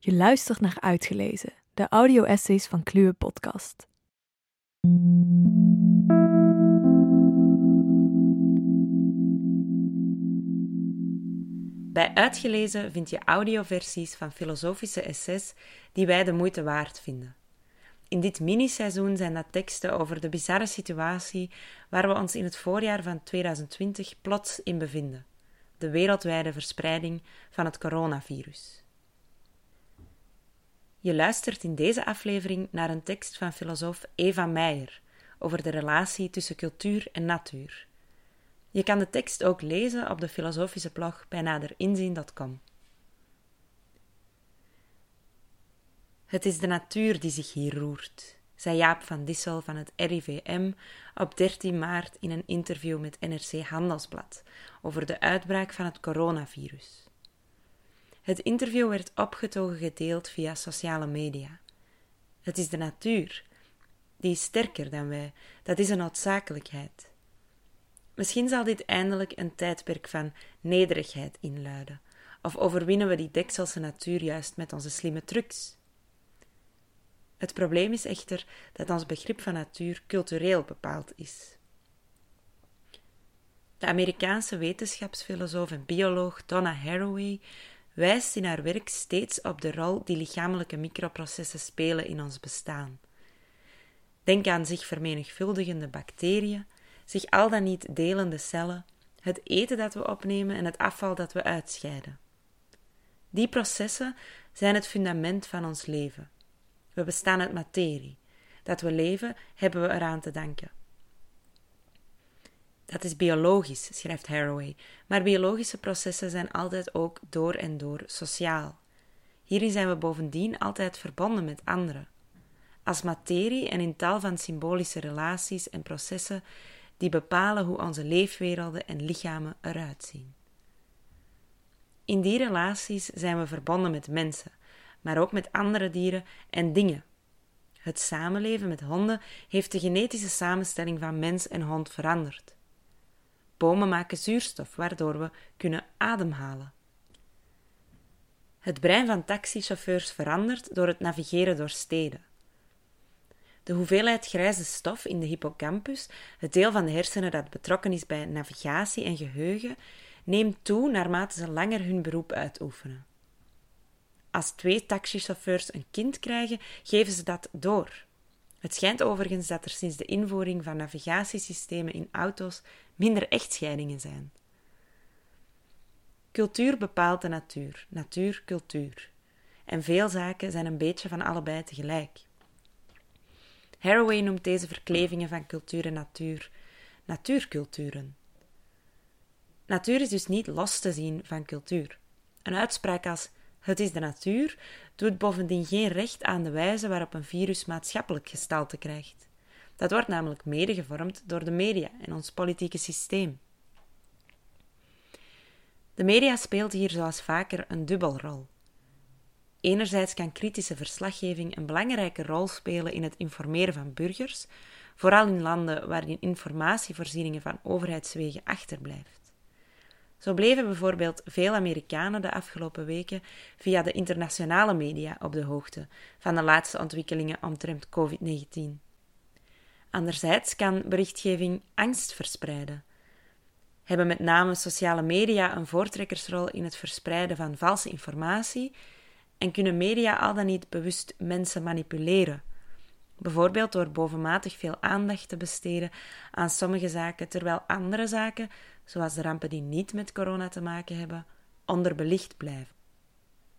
Je luistert naar Uitgelezen, de audio-essays van Kluwe Podcast. Bij Uitgelezen vind je audioversies van filosofische essays die wij de moeite waard vinden. In dit miniseizoen zijn dat teksten over de bizarre situatie waar we ons in het voorjaar van 2020 plots in bevinden: de wereldwijde verspreiding van het coronavirus. Je luistert in deze aflevering naar een tekst van filosoof Eva Meijer over de relatie tussen cultuur en natuur. Je kan de tekst ook lezen op de filosofische blog bij naderinzien.com. Het is de natuur die zich hier roert, zei Jaap van Dissel van het RIVM op 13 maart in een interview met NRC Handelsblad over de uitbraak van het coronavirus. Het interview werd opgetogen gedeeld via sociale media. Het is de natuur. Die is sterker dan wij. Dat is een noodzakelijkheid. Misschien zal dit eindelijk een tijdperk van nederigheid inluiden. Of overwinnen we die dekselse natuur juist met onze slimme trucs? Het probleem is echter dat ons begrip van natuur cultureel bepaald is. De Amerikaanse wetenschapsfilosoof en bioloog Donna Haraway wijst in haar werk steeds op de rol die lichamelijke microprocessen spelen in ons bestaan. Denk aan zich vermenigvuldigende bacteriën, zich al dan niet delende cellen, het eten dat we opnemen en het afval dat we uitscheiden. Die processen zijn het fundament van ons leven. We bestaan uit materie. Dat we leven, hebben we eraan te danken. Dat is biologisch, schrijft Haraway, maar biologische processen zijn altijd ook door en door sociaal. Hierin zijn we bovendien altijd verbonden met anderen. Als materie en in tal van symbolische relaties en processen die bepalen hoe onze leefwerelden en lichamen eruit zien. In die relaties zijn we verbonden met mensen, maar ook met andere dieren en dingen. Het samenleven met honden heeft de genetische samenstelling van mens en hond veranderd. Bomen maken zuurstof, waardoor we kunnen ademhalen. Het brein van taxichauffeurs verandert door het navigeren door steden. De hoeveelheid grijze stof in de hippocampus, het deel van de hersenen dat betrokken is bij navigatie en geheugen, neemt toe naarmate ze langer hun beroep uitoefenen. Als twee taxichauffeurs een kind krijgen, geven ze dat door. Het schijnt overigens dat er sinds de invoering van navigatiesystemen in auto's minder echtscheidingen zijn. Cultuur bepaalt de natuur, natuur cultuur. En veel zaken zijn een beetje van allebei tegelijk. Haraway noemt deze verklevingen van cultuur en natuur natuurculturen. Natuur is dus niet los te zien van cultuur. Een uitspraak als het is de natuur doet bovendien geen recht aan de wijze waarop een virus maatschappelijk gestalte krijgt. Dat wordt namelijk mede gevormd door de media en ons politieke systeem. De media speelt hier zoals vaker een dubbelrol. Enerzijds kan kritische verslaggeving een belangrijke rol spelen in het informeren van burgers, vooral in landen waarin informatievoorzieningen van overheidswegen achterblijft. Zo bleven bijvoorbeeld veel Amerikanen de afgelopen weken via de internationale media op de hoogte van de laatste ontwikkelingen omtrent COVID-19. Anderzijds kan berichtgeving angst verspreiden. Hebben met name sociale media een voortrekkersrol in het verspreiden van valse informatie en kunnen media al dan niet bewust mensen manipuleren, bijvoorbeeld door bovenmatig veel aandacht te besteden aan sommige zaken, terwijl andere zaken zoals de rampen die niet met corona te maken hebben, onderbelicht blijven.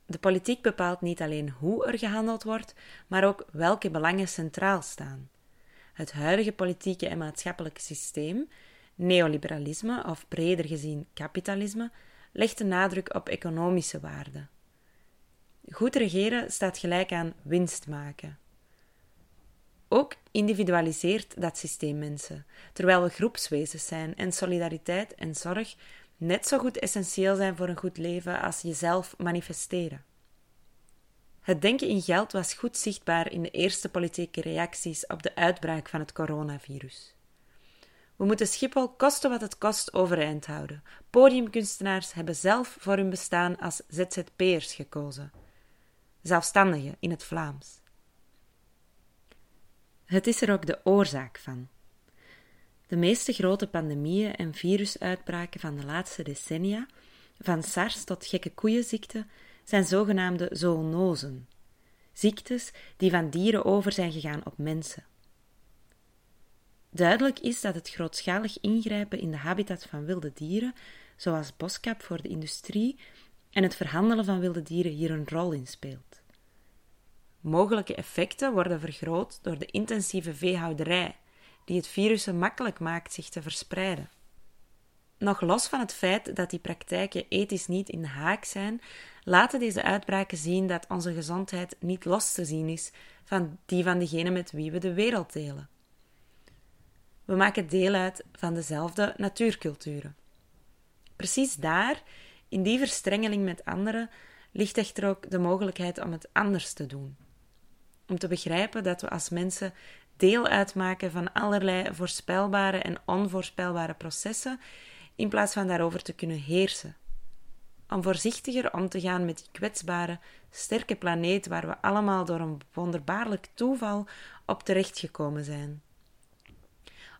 De politiek bepaalt niet alleen hoe er gehandeld wordt, maar ook welke belangen centraal staan. Het huidige politieke en maatschappelijke systeem, neoliberalisme of breder gezien kapitalisme, legt de nadruk op economische waarden. Goed regeren staat gelijk aan winst maken. Ook individualiseert dat systeem mensen, terwijl we groepswezens zijn en solidariteit en zorg net zo goed essentieel zijn voor een goed leven als jezelf manifesteren. Het denken in geld was goed zichtbaar in de eerste politieke reacties op de uitbraak van het coronavirus. We moeten Schiphol koste wat het kost overeind houden. Podiumkunstenaars hebben zelf voor hun bestaan als ZZP'ers gekozen. zelfstandige in het Vlaams. Het is er ook de oorzaak van. De meeste grote pandemieën en virusuitbraken van de laatste decennia, van SARS tot gekke koeienziekte, zijn zogenaamde zoonosen, ziektes die van dieren over zijn gegaan op mensen. Duidelijk is dat het grootschalig ingrijpen in de habitat van wilde dieren, zoals boskap voor de industrie en het verhandelen van wilde dieren, hier een rol in speelt. Mogelijke effecten worden vergroot door de intensieve veehouderij, die het virus makkelijk maakt zich te verspreiden. Nog los van het feit dat die praktijken ethisch niet in de haak zijn, laten deze uitbraken zien dat onze gezondheid niet los te zien is van die van degene met wie we de wereld delen. We maken deel uit van dezelfde natuurculturen. Precies daar, in die verstrengeling met anderen, ligt echter ook de mogelijkheid om het anders te doen. Om te begrijpen dat we als mensen deel uitmaken van allerlei voorspelbare en onvoorspelbare processen, in plaats van daarover te kunnen heersen. Om voorzichtiger om te gaan met die kwetsbare, sterke planeet waar we allemaal door een wonderbaarlijk toeval op terechtgekomen zijn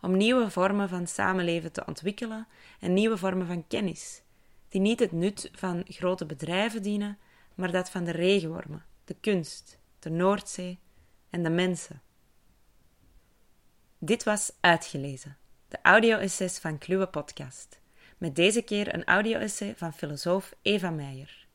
om nieuwe vormen van samenleven te ontwikkelen en nieuwe vormen van kennis, die niet het nut van grote bedrijven dienen, maar dat van de regenwormen, de kunst, de Noordzee en de mensen. Dit was Uitgelezen, de audio-essays van Kluwe Podcast. Met deze keer een audio-essay van filosoof Eva Meijer.